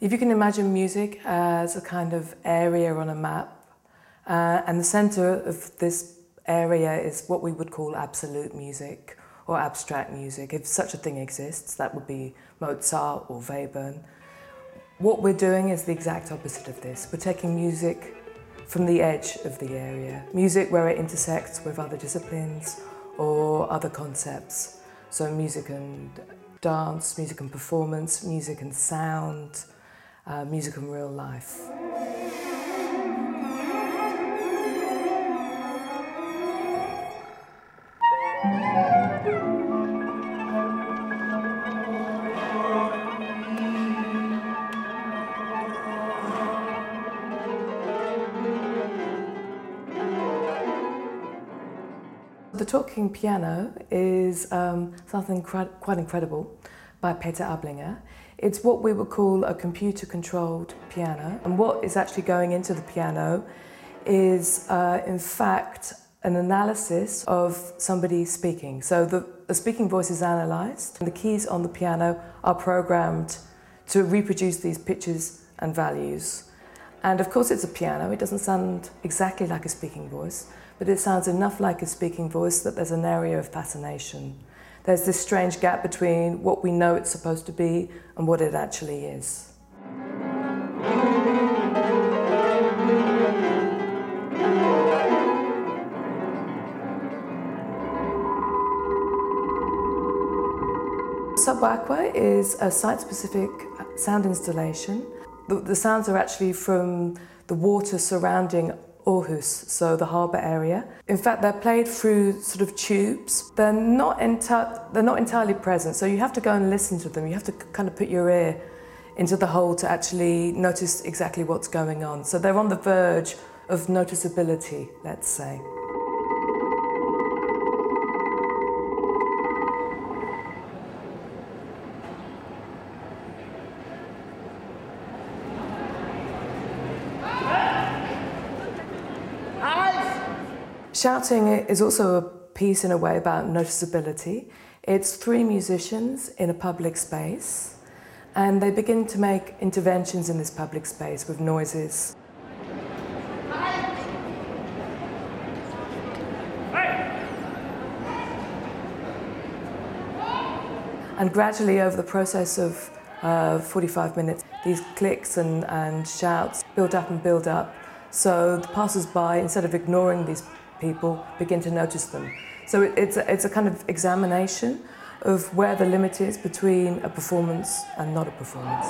If you can imagine music as a kind of area on a map, uh, and the centre of this area is what we would call absolute music or abstract music. If such a thing exists, that would be Mozart or Webern. What we're doing is the exact opposite of this. We're taking music from the edge of the area, music where it intersects with other disciplines or other concepts. So music and dance, music and performance, music and sound, uh, music and real life. The Talking Piano is um, something quite incredible by Peter Ablinger. It's what we would call a computer-controlled piano. And what is actually going into the piano is, uh, in fact, an analysis of somebody speaking. So the, the speaking voice is analysed, and the keys on the piano are programmed to reproduce these pitches and values. And of course it's a piano, it doesn't sound exactly like a speaking voice, but it sounds enough like a speaking voice that there's an area of fascination. There's this strange gap between what we know it's supposed to be and what it actually is. Subaqua is a site-specific sound installation. The, the sounds are actually from the water surrounding Aarhus, so the harbour area. In fact, they're played through sort of tubes. They're not, enti- they're not entirely present, so you have to go and listen to them. You have to kind of put your ear into the hole to actually notice exactly what's going on. So they're on the verge of noticeability, let's say. Shouting is also a piece in a way about noticeability. It's three musicians in a public space and they begin to make interventions in this public space with noises. And gradually over the process of uh, 45 minutes, these clicks and, and shouts build up and build up. So the passers-by, instead of ignoring these people begin to notice them. So it, it's, a, it's a kind of examination of where the limit is between a performance and not a performance.